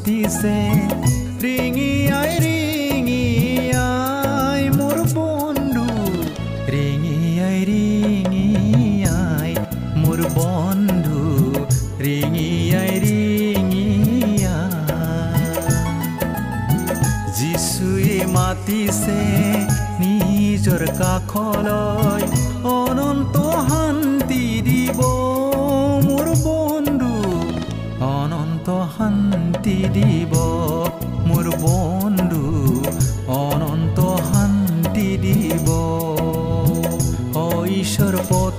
যিচুৱে মাতিছে ৰিঙিয়াই ৰিঙিয়াই মোৰ বন্ধু ৰিঙিয়াই ৰিঙিয়াই মোৰ বন্ধু ৰিঙিয়াই ৰিঙিয়াই যিচুৱে মাতিছে নিজৰ কাষলৈ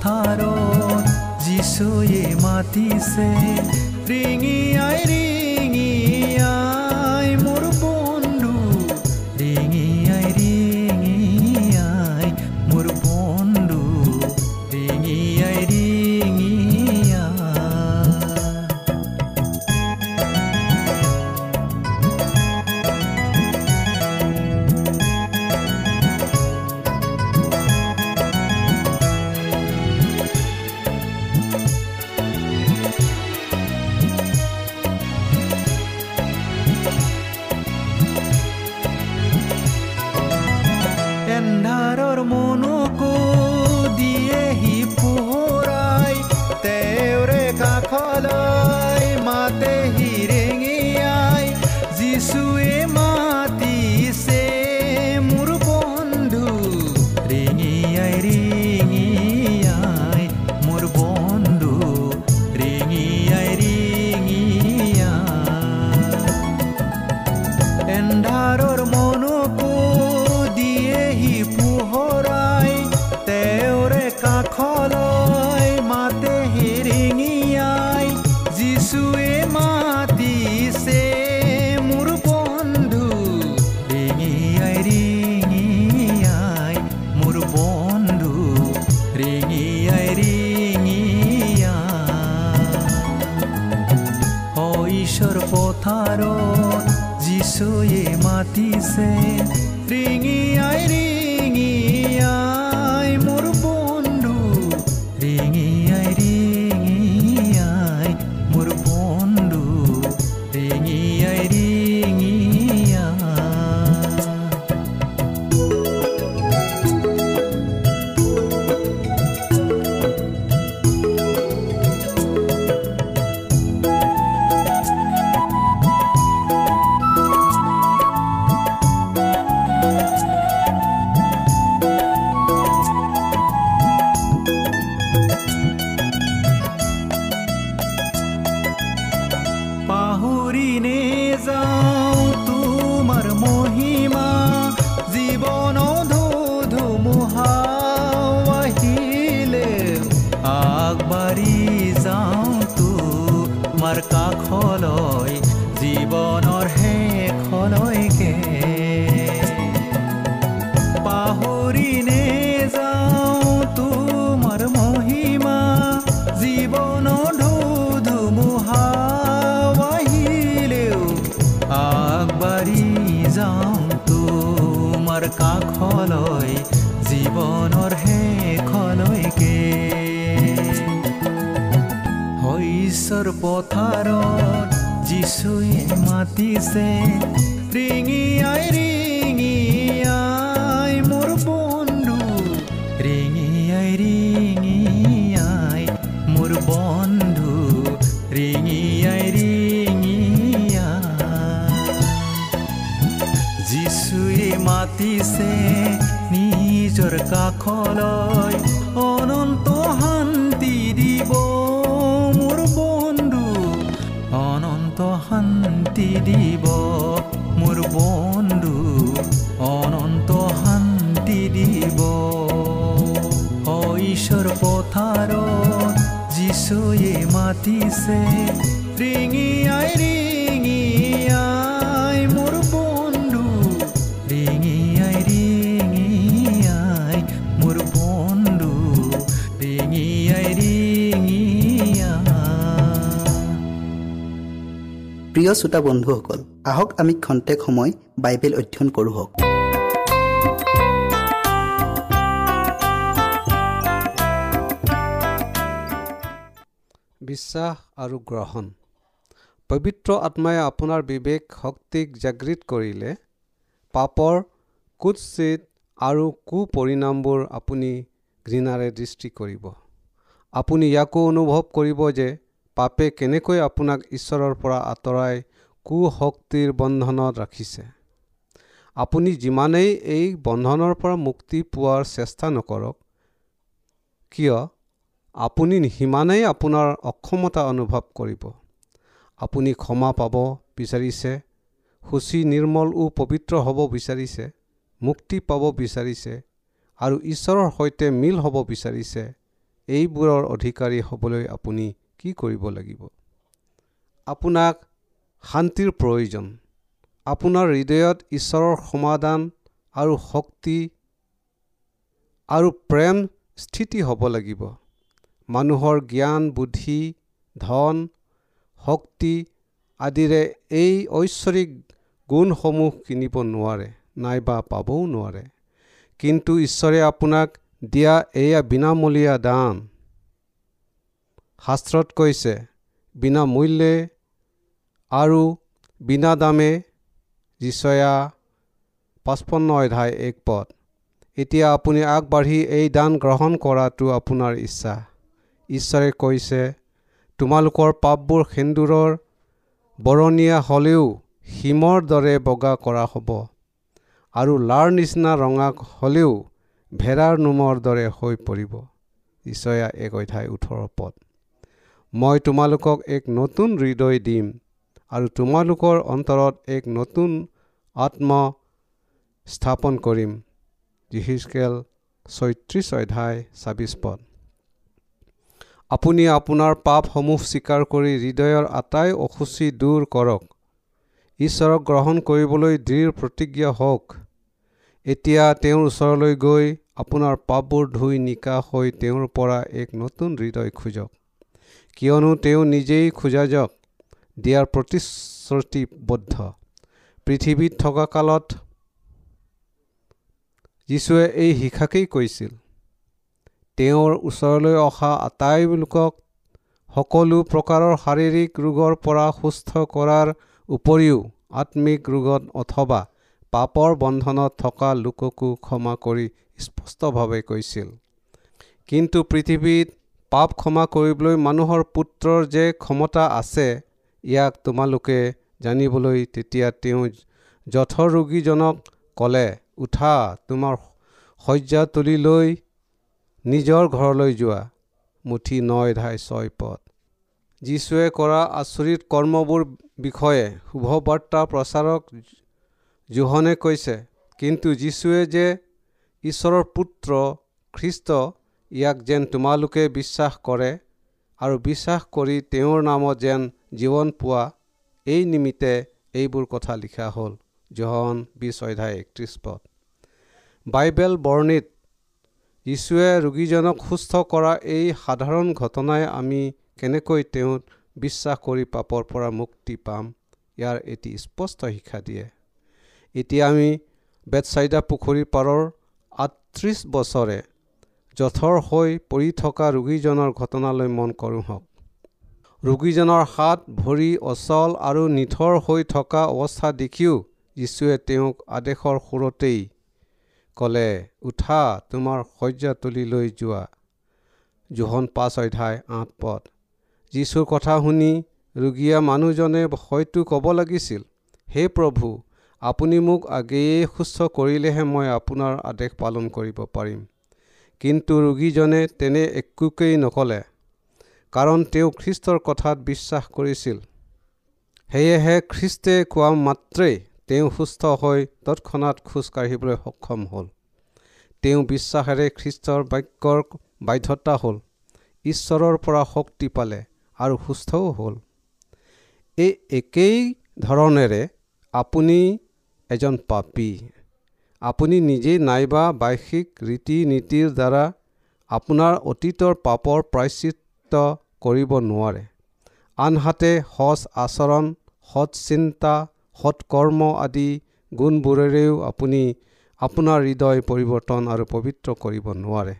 পথাৰত যিচুৱে মাতিছে ৰিঙিয়াই ৰিঙিয়াই যিচুৱে মাতিছে ৰিঙিয়াই ৰিঙিয়াই মাতিছে ৰিঙিয়াই ৰিঙিয়াই মোৰ বন্ধু ৰিঙিয়াই ৰিঙিয়াই মোৰ বন্ধু ৰিঙিয়াই ৰিঙিয়াই যিচুৱে মাতিছে নিজৰ কাষলৈ দিব মোৰ বন্ধু অনন্ত শান্তি দিব। ঈশ্বৰ পথাৰত যিচুৱে মাতিছে ৰিঙিয়াই ৰিঙিয়াই মোৰ বন্ধু। ৰিঙিয়াই ৰিঙিয়াই মোৰ বন্ধু। ৰিঙিয়াই ৰিঙিয়াই প্ৰিয় শ্ৰোতা বন্ধুসকল আহক আমি খন্তেক সময় বাইবেল অধ্যয়ন কৰোঁ হওক। বিশ্বাস আৰু গ্ৰহণ। পবিত্ৰ আত্মাই আপোনাৰ বিবেক শক্তিক জাগৃত কৰিলে পাপৰ কুৎচিত আৰু কুপৰিণামবোৰ আপুনি ঘৃণাৰে দৃষ্টি কৰিব। আপুনি ইয়াকো অনুভৱ কৰিব যে পাপে কেনেকৈ আপোনাক ঈশ্বৰৰ পৰা আঁতৰাই কুশক্তিৰ বন্ধনত ৰাখিছে? আপুনি যিমানেই এই বন্ধনৰ পৰা মুক্তি পোৱাৰ চেষ্টা নকৰক কিয়? আপুনি সিমানেই আপোনাৰ অক্ষমতা অনুভৱ কৰিব। আপুনি ক্ষমা পাব বিচাৰিছে সূচী নিৰ্মল ও পবিত্ৰ হ'ব বিচাৰিছে মুক্তি পাব বিচাৰিছে আৰু ঈশ্বৰৰ সৈতে মিল হ'ব বিচাৰিছে। এইবোৰৰ অধিকাৰী হ'বলৈ আপুনি কি কৰিব লাগিব? আপোনাক শান্তিৰ প্ৰয়োজন। আপোনাৰ হৃদয়ত ঈশ্বৰৰ সমাধান আৰু শক্তি আৰু প্ৰেম স্থিতি হ'ব লাগিব। মানুহৰ জ্ঞান বুদ্ধি ধন শক্তি আদিৰে এই ঐশ্বৰিক গুণসমূহ কিনিব নোৱাৰে নাইবা পাবও নোৱাৰে। কিন্তু ঈশ্বৰে আপোনাক দিয়া এয়া বিনামূলীয়া দান শাস্ত্ৰত কৈছে বিনামূল্যে আৰু বিনা দামে যিচয়া পঁচপন্ন অধ্যায় এক পদ। এতিয়া আপুনি আগবাঢ়ি এই দান গ্ৰহণ কৰাটো আপোনাৰ ইচ্ছা। ঈশ্বৰে কৈছে তোমালোকৰ পাপবোৰ সেন্দুৰৰ বৰণীয়া হ'লেও হিমৰ দৰে বগা কৰা হ'ব আৰু লাৰ নিচিনা ৰঙা হ'লেও ভেড়াৰ নোমৰ দৰে হৈ পৰিব। ঈশ্বয়া এক অধ্যায় ওঠৰ পদ। মই তোমালোকক এক নতুন হৃদয় দিম আৰু তোমালোকৰ অন্তৰত এক নতুন আত্ম স্থাপন কৰিম। যিহিচকেল ছয়ত্ৰিছ অধ্যায় ছাব্বিছ পদ। আপুনি আপোনাৰ পাপসমূহ স্বীকাৰ কৰি হৃদয়ৰ আটাই অসুচি দূৰ কৰক। ঈশ্বৰক গ্ৰহণ কৰিবলৈ দৃঢ় প্ৰতিজ্ঞা হওক। এতিয়া তেওঁৰ ওচৰলৈ গৈ আপোনাৰ পাপবোৰ ধুই নিকা হৈ তেওঁৰ পৰা এক নতুন হৃদয় খোজক। কিয়নো তেওঁ নিজেই খোজা যাওক দিয়াৰ প্ৰতিশ্ৰুতিবদ্ধ। পৃথিৱীত থকা কালত যীশুৱে এই শিক্ষাকেই কৈছিল তেওঁৰ ওচৰলৈ অহা আটাই লোকক সকলো প্ৰকাৰৰ শাৰীৰিক ৰোগৰ পৰা সুস্থ কৰাৰ উপৰিও আত্মিক ৰোগত অথবা পাপৰ বন্ধনত থকা লোককো ক্ষমা কৰি স্পষ্টভাৱে কৈছিল। কিন্তু পৃথিৱীত পাপ ক্ষমা কৰিবলৈ মানুহৰ পুত্ৰৰ যে ক্ষমতা আছে ইয়াক তোমালোকে জানিবলৈ তেতিয়া তেওঁ যথৰ ৰোগীজনক ক'লে উঠা তোমাৰ শয্যা তুলি লৈ নিজৰ ঘৰলৈ যোৱা। মুঠি নয় ধাই ছয় পদ যীশুৱে কৰা আচৰিত কৰ্মবোৰ বিষয়ে শুভবাৰ্তা প্ৰচাৰক জোহনে কৈছে। কিন্তু যীশুৱে যে ঈশ্বৰৰ পুত্ৰ খ্ৰীষ্ট ইয়াক যেন তোমালোকে বিশ্বাস কৰে আৰু বিশ্বাস কৰি তেওঁৰ নামত যেন জীৱন পোৱা এই নিমিত্তে এইবোৰ কথা লিখা হ'ল। জহন বিছ অধ্যায় একত্ৰিছ পদ। বাইবেল বৰ্ণিত যীশুৱে ৰোগীজনক সুস্থ কৰা এই সাধাৰণ ঘটনাই আমি কেনেকৈ তেওঁত বিশ্বাস কৰি পাপৰ পৰা মুক্তি পাম ইয়াৰ এটি স্পষ্ট শিক্ষা দিয়ে। এতিয়া আমি বেতচাইদা পুখুৰী পাৰৰ আঠত্ৰিছ বছৰে জঠৰ হৈ পৰি থকা ৰোগীজনৰ ঘটনালৈ মন কৰোঁ হওক। ৰোগীজনৰ হাত ভৰি অচল আৰু নিথৰ হৈ থকা অৱস্থা দেখিও যীশুৱে তেওঁক আদেশৰ সুৰতেই ক'লে উঠা তোমাৰ শয্যাতলীলৈ যোৱা। জোহন পাঁচ অধ্যায় আঠ পদ। যীশুৰ কথা শুনি ৰোগীয়া মানুহজনে হয়তো ক'ব লাগিছিল হে প্ৰভু আপুনি মোক আগেয়ে সুস্থ কৰিলেহে মই আপোনাৰ আদেশ পালন কৰিব পাৰিম। কিন্তু ৰোগীজনে তেনে একোকেই নক'লে কাৰণ তেওঁ খ্ৰীষ্টৰ কথাত বিশ্বাস কৰিছিল। সেয়েহে খ্ৰীষ্টে কোৱা মাত্ৰেই তেওঁ সুস্থ হৈ তৎক্ষণাত খোজ কাঢ়িবলৈ সক্ষম হ'ল। তেওঁ বিশ্বাসেৰে খ্ৰীষ্টৰ বাক্যৰ বাধ্যতা হ'ল ঈশ্বৰৰ পৰা শক্তি পালে আৰু সুস্থও হ'ল। এই একেই ধৰণেৰে আপুনি এজন পাপী। আপুনি নিজেই নাইবা বাৰ্ষিক ৰীতি নীতিৰ দ্বাৰা আপোনাৰ অতীতৰ পাপৰ প্ৰায়চিত্ৰ কৰিব নোৱাৰে। আনহাতে সজ আচৰণ সৎ চিন্তা সৎকৰ্ম আদি গুণবোৰেৰেও আপুনি আপোনাৰ হৃদয় পৰিৱৰ্তন আৰু পবিত্ৰ কৰিব নোৱাৰে।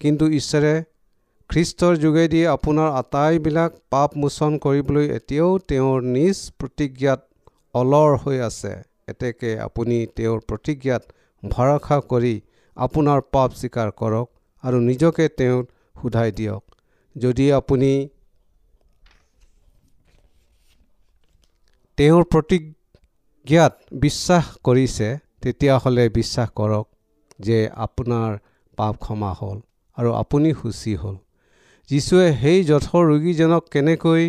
কিন্তু ঈশ্বৰে খ্ৰীষ্টৰ যোগেদি আপোনাৰ আটাইবিলাক পাপ মোচন কৰিবলৈ এতিয়াও তেওঁৰ নিজ প্ৰতিজ্ঞাত অলৰ হৈ আছে। এতেকে আপুনি তেওঁৰ প্ৰতিজ্ঞাত ভৰসা কৰি আপোনাৰ পাপ স্বীকাৰ কৰক আৰু নিজকে তেওঁত সোধাই দিয়ক। যদি আপুনি তেওঁৰ প্ৰতিজ্ঞাত বিশ্বাস কৰিছে তেতিয়াহ'লে বিশ্বাস কৰক যে আপোনাৰ পাপ ক্ষমা হ'ল আৰু আপুনি সুচী হ'ল। যীশুৱে সেই যথৰ ৰোগীজনক কেনেকৈ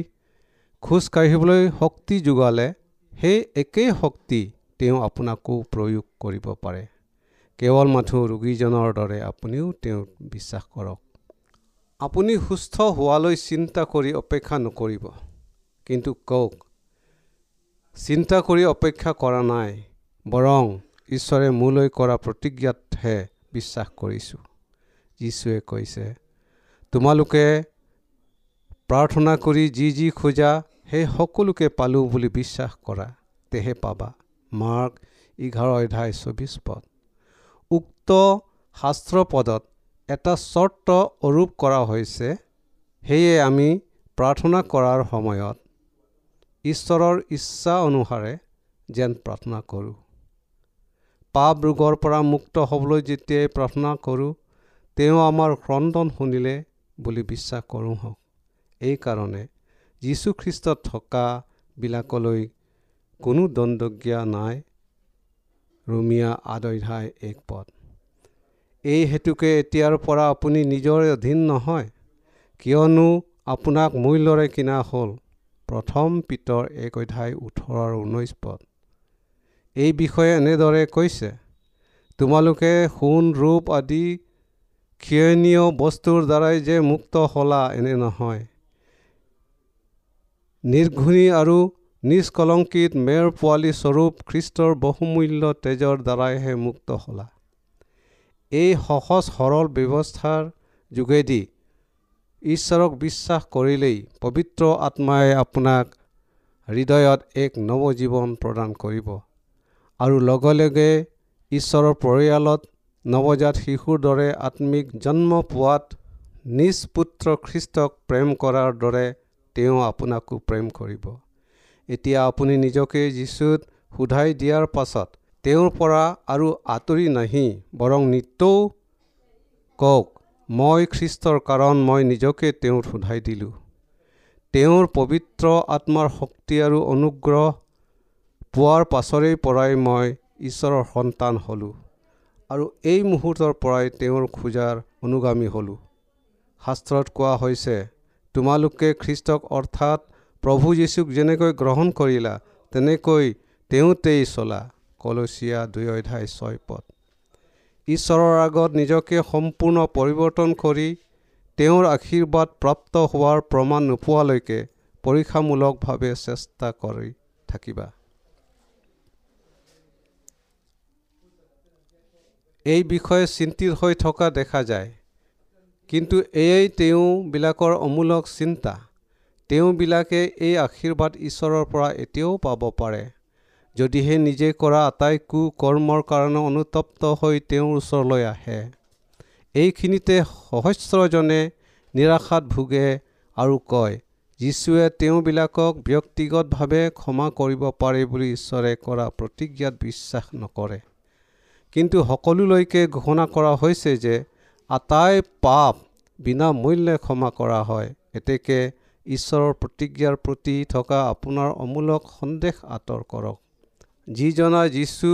খোজ কাঢ়িবলৈ শক্তি যোগালে সেই একেই শক্তি তেওঁ আপোনাকো প্ৰয়োগ কৰিব পাৰে। কেৱল মাথো ৰোগীজনৰ দৰে আপুনিও তেওঁক বিশ্বাস কৰক। আপুনি সুস্থ হোৱালৈ চিন্তা কৰি অপেক্ষা নকৰিব। কিন্তু কওক চিন্তা কৰি অপেক্ষা কৰা নাই বৰং ঈশ্বৰে মোলৈ কৰা প্ৰতিজ্ঞাতহে বিশ্বাস কৰিছোঁ। যীশুৱে কৈছে তোমালোকে প্ৰাৰ্থনা কৰি যি যি খোজা সেই সকলোকে পালোঁ বুলি বিশ্বাস কৰা তেহে পাবা। মাৰ্ক এঘাৰ অধ্যায় চৌবিছ পদ। উক্ত শাস্ত্ৰ পদত এটা চৰ্ত অৰূপ কৰা হৈছে সেয়ে আমি প্ৰাৰ্থনা কৰাৰ সময়ত ঈশ্বৰৰ ইচ্ছা অনুসাৰে যেন প্ৰাৰ্থনা কৰোঁ। পাপ ৰোগৰ পৰা মুক্ত হ'বলৈ যেতিয়াই প্ৰাৰ্থনা কৰোঁ তেওঁ আমাৰ ক্ৰদন শুনিলে বুলি বিশ্বাস কৰোঁ হওক। এইকাৰণে যীশুখ্ৰীষ্টত থকাবিলাকলৈ কোনো দণ্ডজ্ঞা নাই ৰুমিয়া আদধ্যায় এক পদ এই হেতুকে এতিয়াৰ পৰা আপুনি নিজৰ অধীন নহয় কিয়নো আপোনাক মূল্যৰে কিনা হ'ল প্ৰথম পিতৰ এক অধ্যায় ওঠৰ আৰু ঊনৈছ পদ। এই বিষয়ে এনেদৰে কৈছে তোমালোকে সোণ ৰূপ আদি ক্ষয়নীয় বস্তুৰ দ্বাৰাই যে মুক্ত হ'লা এনে নহয়। নিৰ্ঘুণী আৰু নিষ্কলংকিত মেৰ পোৱালী স্বৰূপ খ্ৰীষ্টৰ বহুমূল্য তেজৰ দ্বাৰাইহে মুক্ত হ'লা। এই সহজ সৰল ব্যৱস্থাৰ যোগেদি ঈশ্বৰক বিশ্বাস কৰিলেই পবিত্ৰ আত্মাই আপোনাক হৃদয়ত এক নৱজীৱন প্ৰদান কৰিব আৰু লগে লগে ঈশ্বৰৰ পৰিয়ালত নৱজাত শিশুৰ দৰে আত্মিক জন্ম পোৱাত নিজ পুত্ৰ খ্ৰীষ্টক প্ৰেম কৰাৰ দৰে তেওঁ আপোনাকো প্ৰেম কৰিব। এতিয়া আপুনি নিজকে যীশুত সোধাই দিয়াৰ পাছত তেওঁৰ পৰা আৰু আঁতৰি নাহি বৰং নিতৌ কওক মই খ্ৰীষ্টৰ কাৰণ মই নিজকে তেওঁত সোধাই দিলোঁ। তেওঁৰ পবিত্ৰ আত্মাৰ শক্তি আৰু অনুগ্ৰহ পোৱাৰ পাছৰে পৰাই মই ঈশ্বৰৰ সন্তান হ'লোঁ আৰু এই মুহূৰ্তৰ পৰাই তেওঁৰ খোজাৰ অনুগামী হ'লোঁ। শাস্ত্ৰত কোৱা হৈছে তোমালোকে খ্ৰীষ্টক অৰ্থাৎ প্ৰভু যীশুক যেনেকৈ গ্ৰহণ কৰিলা তেনেকৈ তেওঁতেই চলা। কলচীয়া দুই অধ্যায় ছয় পদ। ঈশ্বৰৰ আগত নিজকে সম্পূৰ্ণ পৰিৱৰ্তন কৰি তেওঁৰ আশীৰ্বাদ প্ৰাপ্ত হোৱাৰ প্ৰমাণ নোপোৱালৈকে পৰীক্ষামূলকভাৱে চেষ্টা কৰি থাকিবা। এই বিষয়ে চিন্তিত হৈ থকা দেখা যায়। কিন্তু এয়াই তেওঁবিলাকৰ অমূলক চিন্তা। তেওঁবিলাকে এই আশীৰ্বাদ ঈশ্বৰৰ পৰা এতিয়াও পাব পাৰে। যদিহে নিজে কৰা আটাই কু কৰ্মৰ কাৰণে অনুতপ্ত হৈ তেওঁৰ ওচৰলৈ আহে। এইখিনিতে সহস্ৰজনে নিৰাশাত ভোগে আৰু কয় যীশুৱে তেওঁবিলাকক ব্যক্তিগতভাৱে ক্ষমা কৰিব পাৰে বুলি ঈশ্বৰে কৰা প্ৰতিজ্ঞাত বিশ্বাস নকৰে। কিন্তু সকলোলৈকে ঘোষণা কৰা হৈছে যে আটাই পাপ বিনামূল্যে ক্ষমা কৰা হয়। এতেকে ঈশ্বৰৰ প্ৰতিজ্ঞাৰ প্ৰতি থকা আপোনাৰ অমূলক সন্দেহ আঁতৰ কৰক। যিজনা যীশু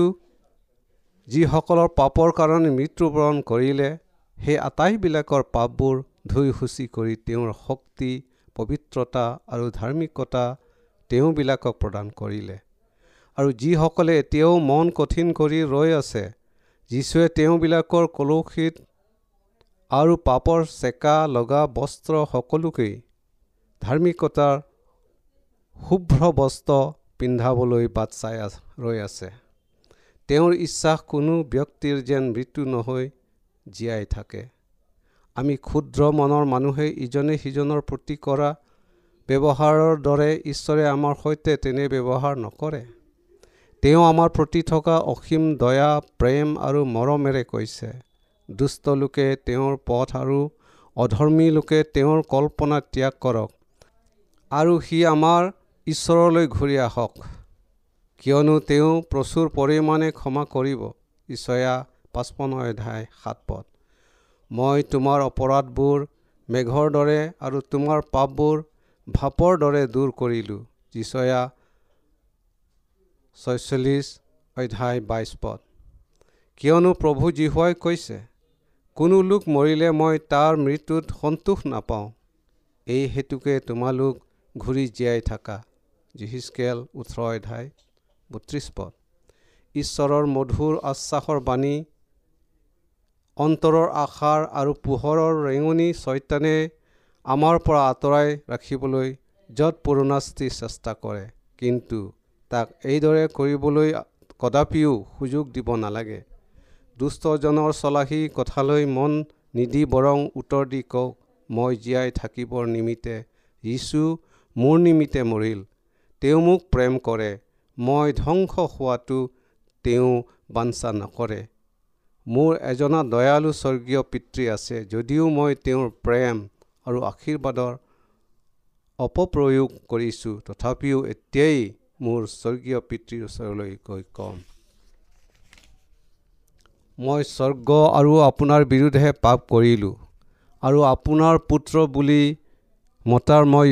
যিসকলৰ পাপৰ কাৰণে মৃত্যুবৰণ কৰিলে সেই আটাইবিলাকৰ পাপবোৰ ধুই সূচী কৰি তেওঁৰ শক্তি পবিত্ৰতা আৰু ধাৰ্মিকতা তেওঁবিলাকক প্ৰদান কৰিলে। আৰু যিসকলে এতিয়াও মন কঠিন কৰি ৰৈ আছে যীশুৱে তেওঁবিলাকৰ কলসীত আৰু পাপৰ চেকা লগা বস্ত্ৰ সকলোকেই ধাৰ্মিকতাৰ শুভ্ৰ বস্ত্ৰ পিন্ধাবলৈ বাট চাই ৰৈ আছে। তেওঁৰ ইচ্ছা কোনো ব্যক্তিৰ যেন মৃত্যু নহৈ জীয়াই থাকে। আমি ক্ষুদ্ৰ মনৰ মানুহে ইজনে সিজনৰ প্ৰতি কৰা ব্যৱহাৰৰ দৰে ঈশ্বৰে আমাৰ সৈতে তেনে ব্যৱহাৰ নকৰে। তেওঁ আমাৰ প্ৰতি থকা অসীম দয়া প্ৰেম আৰু মৰমেৰে কৈছে দুষ্ট লোকে তেওঁৰ পথ আৰু অধৰ্মী লোকে তেওঁৰ কল্পনা ত্যাগ কৰক। আৰু সি আমাৰ ঈশ্বৰলৈ ঘূৰি আহক। কিয়নো তেওঁ প্ৰচুৰ পৰিমাণে ক্ষমা কৰিব। ঈশ্বয়া পাঁচপন্ন অধ্যায় সাত পথ মই তোমাৰ অপৰাধবোৰ মেঘৰ দৰে আৰু তোমাৰ পাপবোৰ ভাপৰ দৰে দূৰ কৰিলোঁ। যিচয়া ছয়চল্লিছ অধ্যায় বাইছ পদ। কিয়নো প্ৰভু জীহুৱাই কৈছে কোনো লোক মৰিলে মই তাৰ মৃত্যুত সন্তোষ নাপাওঁ। এই হেতুকে তোমালোক ঘূৰি জীয়াই থাকা জিহিচকেল ওঠৰ অধ্যায় বত্ৰিছ পদ। ঈশ্বৰৰ মধুৰ আশ্বাসৰ বাণী অন্তৰৰ আশাৰ আৰু পোহৰৰ ৰেঙনি ছয়তানে আমাৰ পৰা আঁতৰাই ৰাখিবলৈ য'ত পুৰণাস্তি চেষ্টা কৰে কিন্তু তাক এইদৰে কৰিবলৈ কদাপিও সুযোগ দিব নালাগে। দুষ্টজনৰ চলাহী কথালৈ মন নিদি বৰং উত্তৰ দি কওক মই জীয়াই থাকিবৰ নিমিত্তে যীশু মোৰ নিমিত্তে মৰিল। তেওঁ মোক প্ৰেম কৰে। মই ধ্বংস হোৱাটো তেওঁ বাঞ্ছা নকৰে। মোৰ এজনা দয়ালু স্বৰ্গীয় পিতৃ আছে যদিও মই তেওঁৰ প্ৰেম আৰু আশীৰ্বাদৰ অপপ্ৰয়োগ কৰিছোঁ। তথাপিও এতিয়াই মোৰ স্বৰ্গীয় পিতৃৰ ওচৰলৈ গৈ ক'ম। মই স্বৰ্গ আৰু আপোনাৰ বিৰুদ্ধে পাপ কৰিলোঁ আৰু আপোনাৰ পুত্ৰ বুলি মতাৰ মই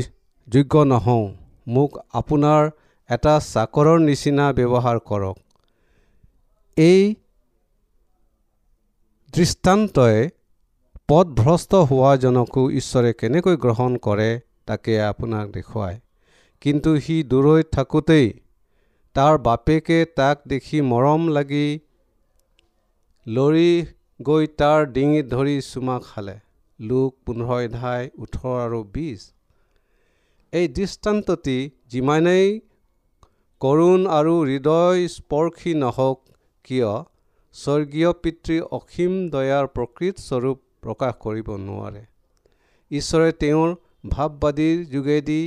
যোগ্য নহওঁ। মোক আপোনাৰ এটা চাকৰৰ নিচিনা ব্যৱহাৰ কৰক। এই দৃষ্টান্তই পথভ্ৰষ্ট হোৱাজনকো ঈশ্বৰে কেনেকৈ গ্ৰহণ কৰে তাকে আপোনাক দেখুৱায়। কিন্তু সি দূৰৈত থাকোঁতেই তাৰ বাপেকে তাক দেখি মৰম লাগি লৰি গৈ তাৰ ডিঙিত ধৰি চুমা খালে। লোক পোন্ধৰ অধ্যায় ওঠৰ আৰু বিছ। এই দৃষ্টান্তটি যিমানেই কৰুণ আৰু হৃদয় স্পৰ্শী নহওক কিয় স্বৰ্গীয় পিতৃ অসীম দয়াৰ প্ৰকৃত স্বৰূপ প্ৰকাশ কৰিব নোৱাৰে। ঈশ্বৰে তেওঁৰ ভাৱবাদীৰ যোগেদি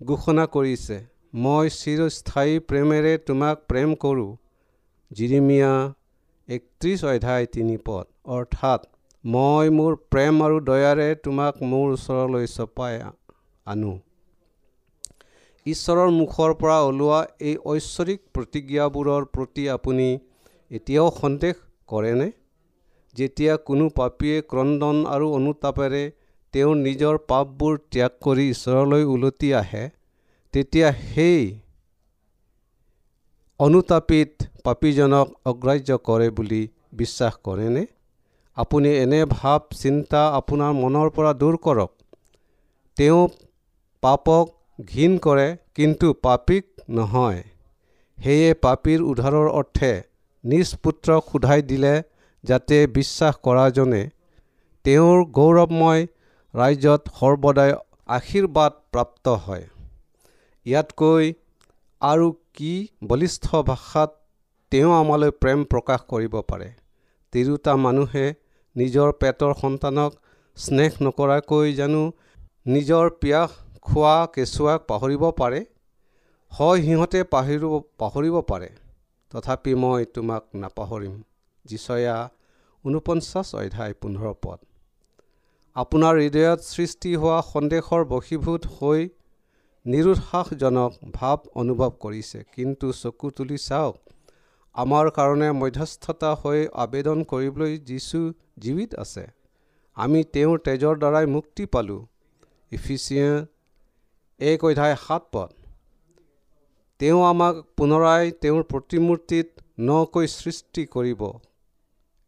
ঘোষণা কৰিছে মই চিৰস্থায়ী প্ৰেমেৰে তোমাক প্ৰেম কৰোঁ জিৰিমিয়া একত্ৰিছ অধ্যায় তিনি পদ। অৰ্থাৎ মই মোৰ প্ৰেম আৰু দয়াৰে তোমাক মোৰ ওচৰলৈ চপাই আনো ঈশ্বৰৰ মুখৰ পৰা ওলোৱা এই ঐশ্বৰিক প্ৰতিজ্ঞাবোৰৰ প্ৰতি আপুনি এতিয়াও সন্দেহ কৰেনে? যেতিয়া কোনো পাপীয়ে ক্ৰদন আৰু অনুতাপেৰে তেওঁৰ নিজৰ পাপবোৰ ত্যাগ কৰি ঈশ্বৰলৈ ওলটি আহে তেতিয়া সেই অনুতাপিত পাপীজনক অগ্ৰাহ্য কৰে বুলি বিশ্বাস কৰেনে? আপুনি এনে ভাৱ চিন্তা আপোনাৰ মনৰ পৰা দূৰ কৰক। তেওঁ পাপক ঘীন কৰে কিন্তু পাপীক নহয়। সেয়ে পাপীৰ উদ্ধাৰৰ অৰ্থে নিজ পুত্ৰক সোধাই দিলে যাতে বিশ্বাস কৰাজনে তেওঁৰ গৌৰৱময় ৰাজ্যত সৰ্বদাই আশীৰ্বাদ প্ৰাপ্ত হয়। ইয়াতকৈ আৰু কি বলিষ্ঠ ভাষাত তেওঁ আমালৈ প্ৰেম প্ৰকাশ কৰিব পাৰে? তিৰোতা মানুহে নিজৰ পেটৰ সন্তানক স্নেহ নকৰাকৈ জানো নিজৰ পিয়াস খোৱা কেঁচুৱাক পাহৰিব পাৰে হয় সিহঁতে পাহৰিব পাহৰিব পাৰে। তথাপি মই তোমাক নাপাহৰিম যিচয়া ঊনপঞ্চাছ অধ্যায় পোন্ধৰ পদ। আপোনাৰ হৃদয়ত সৃষ্টি হোৱা সন্দেহৰ বশীভূত হৈ নিৰুৎসাহজনক ভাৱ অনুভৱ কৰিছে। কিন্তু চকু তুলি চাওক আমাৰ কাৰণে মধ্যস্থতা হৈ আবেদন কৰিবলৈ যিচু জীৱিত আছে। আমি তেওঁৰ তেজৰ দ্বাৰাই মুক্তি পালোঁ। ইফিচিয়া এক অধ্যায় সাত পদ। তেওঁ আমাক পুনৰাই তেওঁৰ প্ৰতিমূৰ্তিত নকৈ সৃষ্টি কৰিব।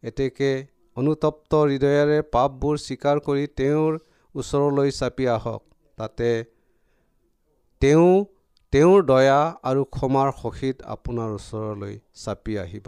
এতেকে অনুতপ্ত হৃদয়েৰে পাপবোৰ স্বীকাৰ কৰি তেওঁৰ ওচৰলৈ চাপি আহক। তাতে তেওঁ তেওঁৰ দয়া আৰু ক্ষমাৰ সহিত আপোনাৰ ওচৰলৈ চাপি আহিব।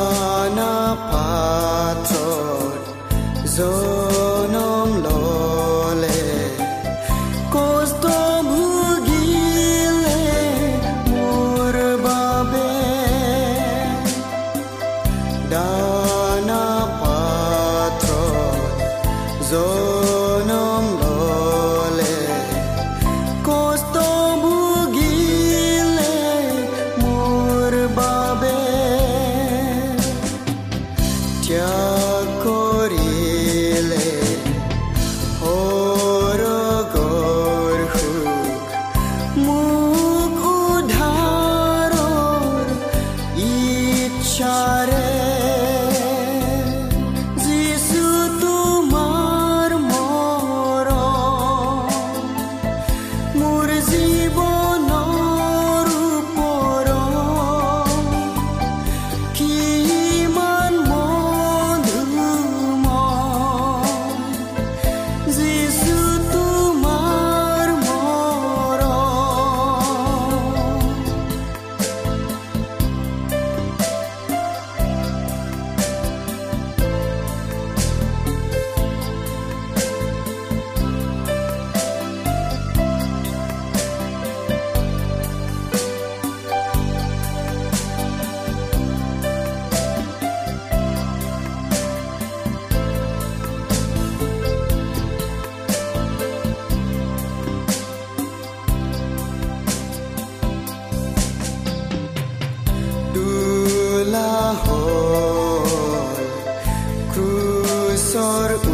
দানা পাত্ৰত জনম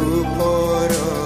ক্ৰুচৰ